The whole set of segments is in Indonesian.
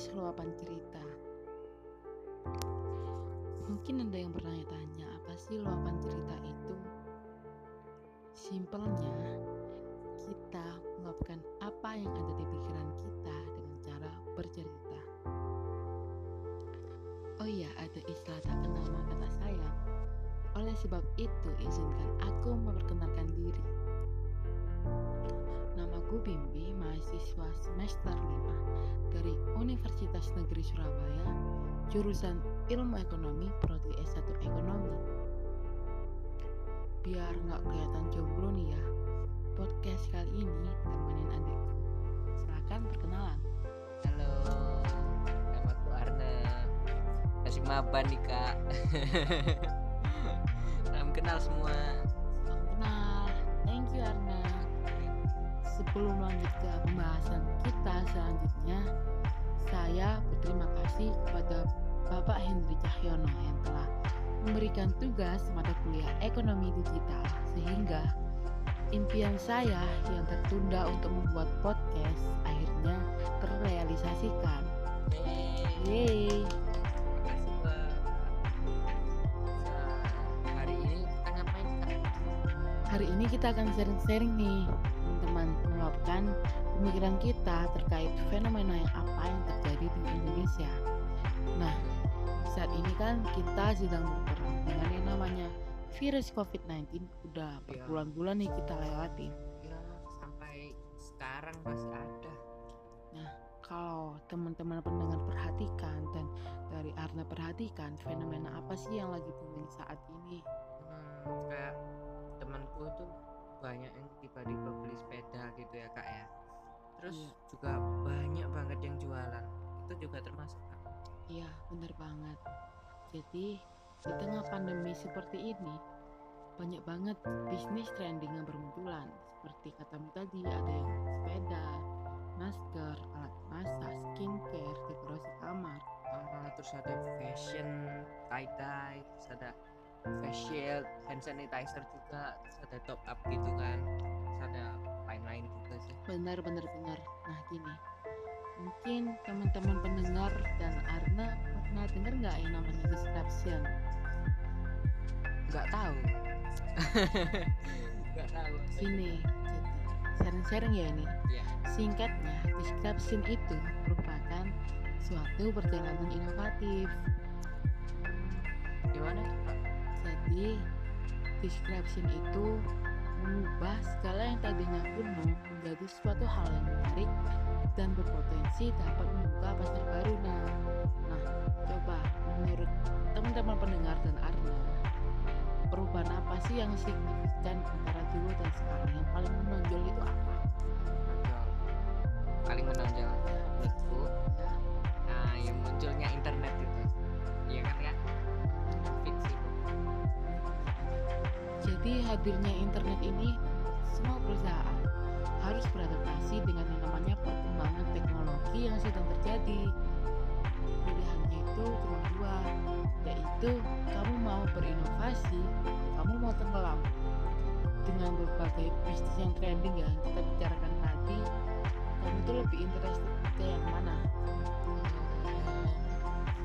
podcast luapan cerita. Mungkin ada yang bertanya-tanya apa sih luapan cerita itu? Simpelnya, kita mengungkapkan apa yang ada di pikiran kita dengan cara bercerita. Oh iya, ada istilah tak kenal maka tak sayang. Oleh sebab itu, izinkan aku memperkenalkan diri. Namaku Bimbi, mahasiswa semester 5 dari Universitas Negeri Surabaya, jurusan Ilmu Ekonomi, prodi S1 Ekonomi. Biar nggak kelihatan jomblo nih ya, podcast kali ini temenin adikku. Silakan perkenalan. Halo, namaku Arna. Masih maban nih kak. Salam kenal semua. Salam kenal. Thank you Arna. Sebelum lanjut ke pembahasan kita selanjutnya, saya berterima kasih kepada Bapak Hendri Cahyono yang telah memberikan tugas mata kuliah ekonomi digital sehingga impian saya yang tertunda untuk membuat podcast akhirnya terrealisasikan. Yeay. Kak? Hari ini kita akan sharing-sharing nih meluapkan pemikiran kita terkait fenomena yang apa yang terjadi di Indonesia. Nah, saat ini kan kita sedang berperang dengan yang namanya virus COVID-19 udah Iya. berbulan-bulan nih kita lewatin. Ya sampai sekarang masih ada. Kalau teman-teman pendengar perhatikan dan dari Arna perhatikan fenomena apa sih yang lagi booming saat ini? Hmm, kayak banyak yang tiba-tiba beli sepeda gitu ya kak ya. Terus Iya. juga banyak banget yang jualan. Itu juga termasuk kak. Iya, bener banget. Jadi, di tengah pandemi seperti ini, banyak banget bisnis trending yang bermunculan. Seperti katamu tadi, ada yang sepeda, masker, alat masak, skincare, dekorasi kamar. Ah, terus ada fashion tie dye terus ada facial hand sanitizer juga terus ada top up gitu kan terus ada lain-lain juga sih Benar, benar, benar. Nah, gini. Mungkin teman-teman pendengar dan Arna pernah dengar nggak yang namanya disruption? nggak tahu nggak tahu Sini, sharing-sharing ya ini. Iya. Singkatnya, disruption itu merupakan suatu perjalanan inovatif. gimana? Jadi, disruption itu mengubah segala yang tadinya kuno menjadi suatu hal yang menarik dan berpotensi dapat membuka pasar baru. Nah, nah coba menurut teman-teman pendengar dan Arna, perubahan apa sih yang signifikan antara hadirnya internet ini semua perusahaan harus beradaptasi dengan yang namanya perkembangan teknologi yang sedang terjadi. Pilihannya itu cuma dua, yaitu kamu mau berinovasi, kamu mau tenggelam. Dengan berbagai bisnis yang trending ya kita bicarakan tadi, kamu itu lebih interested ke yang mana?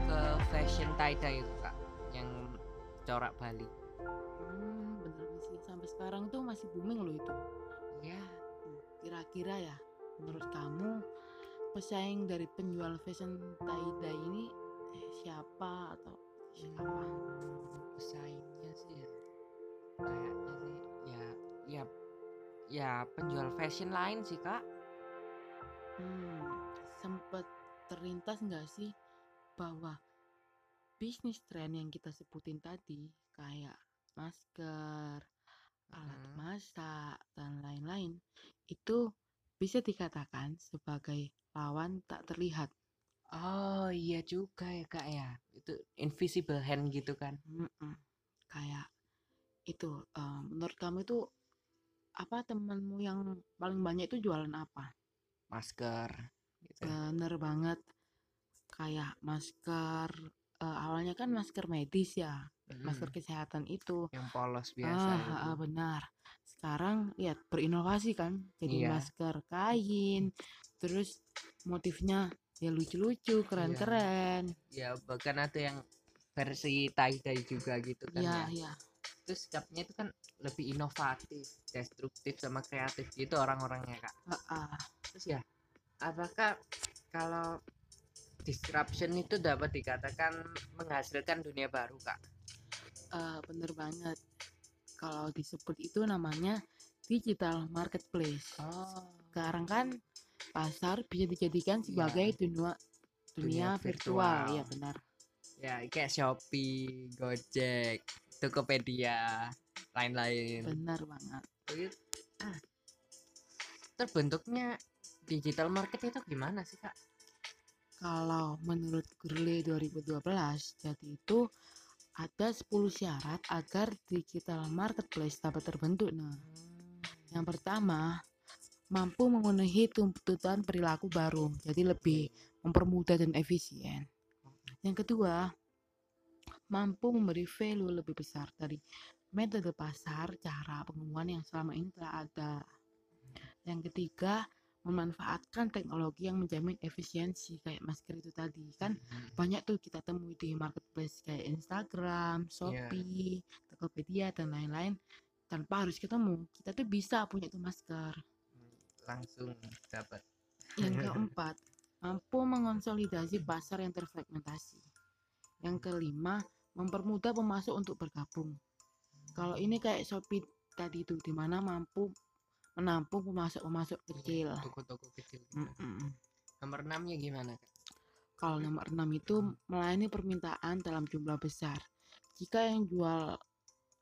ke fashion tie dye itu kak yang corak Bali Hmm, bener sih sampai sekarang tuh masih booming loh itu. ya Kira-kira ya, menurut kamu pesaing dari penjual fashion tie-dye ini eh, siapa atau siapa? pesaingnya sih ya kayaknya sih ya ya ya penjual fashion lain sih kak Hmm, sempet terlintas nggak sih bahwa bisnis tren yang kita sebutin tadi kayak masker, alat Hmm. masak dan lain-lain itu bisa dikatakan sebagai lawan tak terlihat. oh iya juga ya kak ya itu invisible hand gitu kan Mm-mm. Kayak itu, eh, menurut kamu itu apa temanmu yang paling banyak itu jualan apa? masker gitu Bener banget. Kayak masker, eh, awalnya kan masker medis ya, masker Mm-mm. kesehatan itu. yang polos biasa Ah, itu. ah, benar. Sekarang lihat berinovasi kan, jadi Iya. masker kain, terus motifnya ya lucu-lucu keren-keren ya bahkan ada yang versi tie dye juga gitu kan ya ya ya terus sikapnya itu kan lebih inovatif destruktif sama kreatif gitu orang-orangnya kak Ah, ah. terus ya apakah kalau disruption itu dapat dikatakan menghasilkan dunia baru kak Eh, bener banget kalau disebut itu namanya digital marketplace oh sekarang kan pasar bisa dijadikan Iya. sebagai dunia dunia Dunia virtual virtual. ya benar ya kayak Shopee, Gojek, Tokopedia, lain-lain. benar banget ah, terbentuknya digital market itu gimana sih kak? Kalau menurut Gurley 2012 jadi itu ada 10 syarat agar digital marketplace dapat terbentuk. Nah yang pertama mampu memenuhi tuntutan perilaku baru jadi lebih mempermudah dan efisien. Yang kedua mampu memberi value lebih besar dari metode pasar cara pengumuman yang selama ini telah ada. Yang ketiga memanfaatkan teknologi yang menjamin efisiensi kayak masker itu tadi. Kan Hmm. banyak tuh kita temui di marketplace kayak Instagram, Shopee, Tokopedia dan lain-lain. Tanpa harus ketemu kita tuh bisa punya tuh masker. Langsung dapat. yang keempat mampu mengonsolidasi pasar yang terfragmentasi. Yang kelima mempermudah pemasok untuk bergabung. Kalau ini kayak Shopee tadi itu di mana mampu menampung pemasok-pemasok kecil Toko-toko kecil. gitu. Nomor enamnya gimana kak? Kalau nomor 6 itu melayani permintaan dalam jumlah besar. Jika yang jual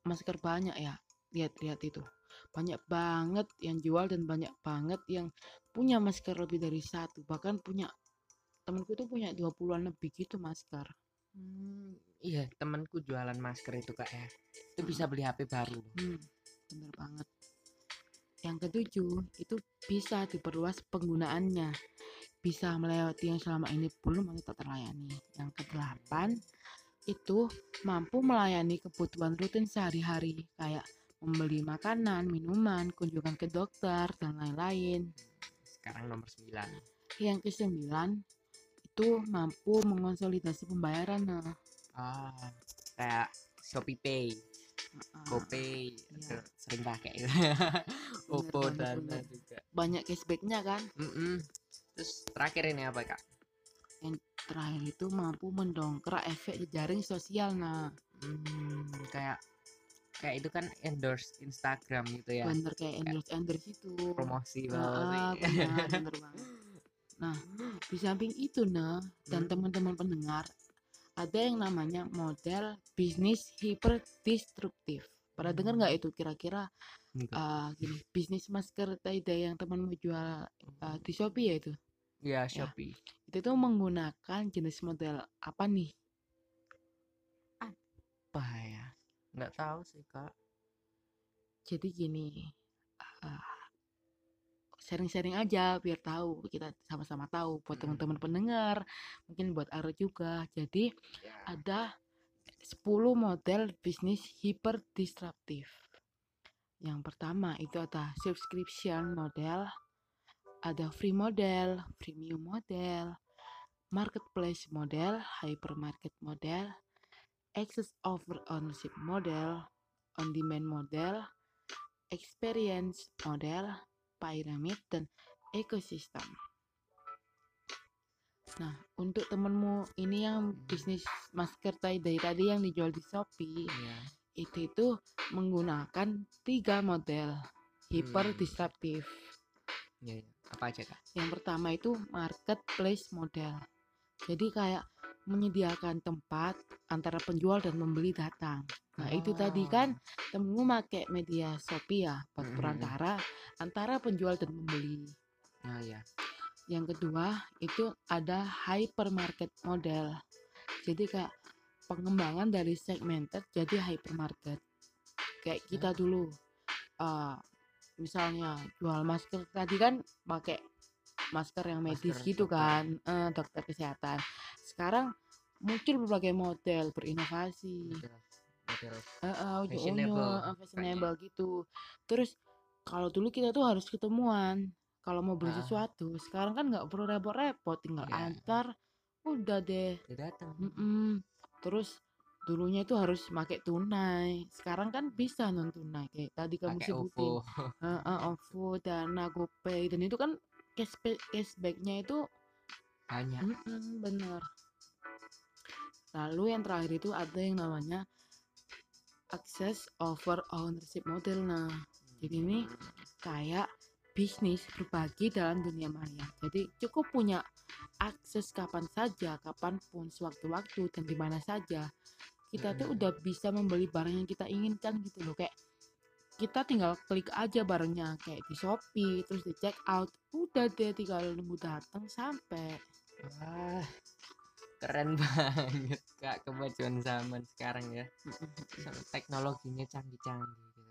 masker banyak ya, lihat-lihat itu. Banyak banget yang jual dan banyak banget yang punya masker lebih dari satu. Bahkan punya temenku tuh punya 20-an lebih gitu masker. Hmm, iya temanku jualan masker itu kak ya. Itu bisa beli HP baru. Hmm, bener banget. Yang ketujuh, itu bisa diperluas penggunaannya. Bisa melewati yang selama ini belum atau tak terlayani. Yang kedelapan, itu mampu melayani kebutuhan rutin sehari-hari kayak membeli makanan, minuman, kunjungan ke dokter, dan lain-lain. Sekarang nomor 9 Yang kesembilan, itu mampu mengonsolidasi pembayaran. Nah, Ah, kayak Shopee Pay, GoPay, iya. sering pakai. Oppo banget, dan bener. juga. banyak cashbacknya kan. Mm-mm. Terus terakhir ini apa kak? Terakhir itu mampu mendongkrak efek jejaring sosial. Nah, Hmm, kayak kayak itu kan endorse Instagram gitu ya. bener kayak endorse endorse itu. Promosi banget. benar, bener banget. Nah, di samping itu nah dan Hmm. teman-teman pendengar ada yang namanya model bisnis hiper destruktif. Pernah dengar nggak itu kira-kira ah, gini bisnis masker tie-dye yang temanmu jual ah, di Shopee ya itu? Iya Shopee. Itu tuh menggunakan jenis model apa nih? Apa ya? Nggak tahu sih kak. Jadi gini, ah, sharing-sharing aja biar tahu kita sama-sama tahu buat Mm-mm. teman-teman pendengar, mungkin buat Ara juga. Jadi Ya. ada 10 model bisnis hiper disruptif. Yang pertama itu ada subscription model, ada free model, premium model, marketplace model, hypermarket model, access over ownership model, on demand model, experience model, pyramid dan ekosistem. Nah, untuk temenmu ini yang bisnis masker tie-dye tadi yang dijual di Shopee, Iya. itu itu menggunakan tiga model hiper Hmm. disruptif. Iya, iya. Apa aja kak? Yang pertama itu marketplace model. Jadi kayak menyediakan tempat antara penjual dan pembeli datang. Nah, itu tadi kan temenmu pakai media Shopee ya buat Mhm. perantara antara penjual dan pembeli. Nah ya. Yang kedua itu ada hypermarket model. Jadi kayak pengembangan dari segmented jadi hypermarket. Kayak kita dulu eh, misalnya jual masker tadi kan pakai masker yang medis Masker gitu kan, eh, dokter kesehatan. Sekarang muncul berbagai model berinovasi. Model, model eh, udah Fashionable, eh, fashionable gitu. Terus kalau dulu kita tuh harus ketemuan kalau mau beli Ah. sesuatu sekarang kan nggak perlu repot-repot tinggal Iya. antar udah deh terus dulunya itu harus pakai tunai sekarang kan bisa non tunai kayak tadi kamu sebutin OVO. Heeh, OVO Dana GoPay dan itu kan cashback cashbacknya itu Banyak. mm-mm, bener lalu yang terakhir itu ada yang namanya access over ownership model nah jadi ini kayak bisnis berbagi dalam dunia maya. Jadi cukup punya akses kapan saja, kapan pun, sewaktu-waktu dan di mana saja. Kita tuh Mm. udah bisa membeli barang yang kita inginkan gitu loh. Kayak kita tinggal klik aja barangnya kayak di Shopee, terus di check out, udah deh tinggal nunggu datang sampai. Wah, keren banget kak kemajuan zaman sekarang ya. Sama teknologinya canggih-canggih gitu.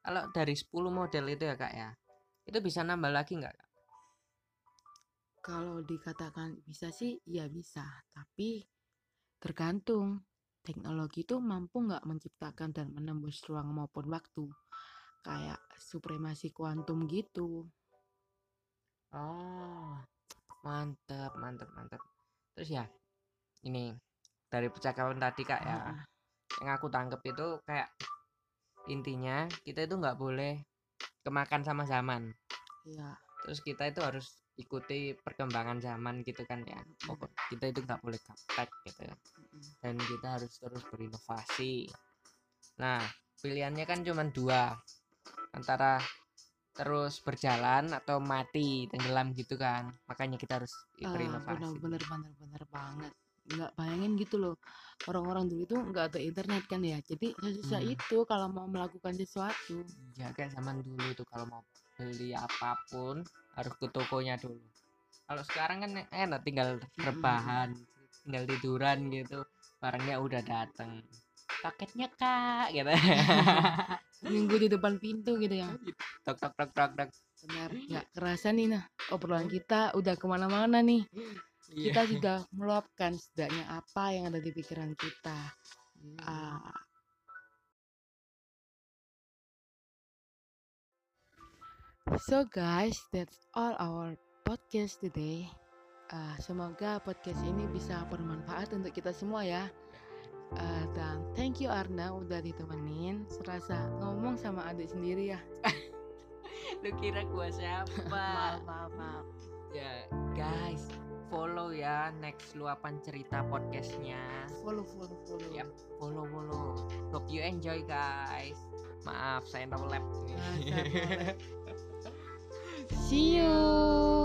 Kalau dari 10 model itu ya kak ya, itu bisa nambah lagi nggak kak? Kalau dikatakan bisa sih, ya bisa. Tapi tergantung teknologi itu mampu nggak menciptakan dan menembus ruang maupun waktu. Kayak supremasi kuantum gitu. Oh, mantap, mantap, mantap. Terus ya, ini dari percakapan tadi kak ya, Heeh. yang aku tangkep itu kayak intinya kita itu nggak boleh kemakan sama zaman. Iya. Terus kita itu harus ikuti perkembangan zaman gitu kan ya. Pokok kita itu nggak boleh gaptek gitu ya. Mm-mm. Dan kita harus terus berinovasi. Nah, pilihannya kan cuma dua. Antara terus berjalan atau mati tenggelam gitu kan. Makanya kita harus Ah, berinovasi. bener bener bener bener banget. Nggak bayangin gitu loh. Orang-orang dulu itu nggak ada internet kan ya. Jadi susah Hmm. itu kalau mau melakukan sesuatu. Ya kayak zaman dulu tuh kalau mau beli apa pun harus ke tokonya dulu. Kalau sekarang kan enak tinggal rebahan, tinggal tiduran gitu, barangnya udah datang. Paketnya kak, gitu. Minggu di depan pintu gitu ya. tok tok tok tok tok. Benar. Nggak kerasa nih nah. Obrolan kita udah ke mana-mana nih. Iya. Kita sudah meluapkan setidaknya apa yang ada di pikiran kita. Hmm. Ah. So guys, that's all our podcast today. Ah, semoga podcast ini bisa bermanfaat untuk kita semua ya. Ah, dan thank you Arna udah ditemenin. Serasa ngomong sama adik sendiri ya. Lu kira gua siapa? Maaf, maaf, maaf. ya guys, follow ya next luapan cerita podcastnya. Follow, follow, follow. Yap. Follow follow. Hope you enjoy guys. Maaf saya no lab. Ah, lab. See you.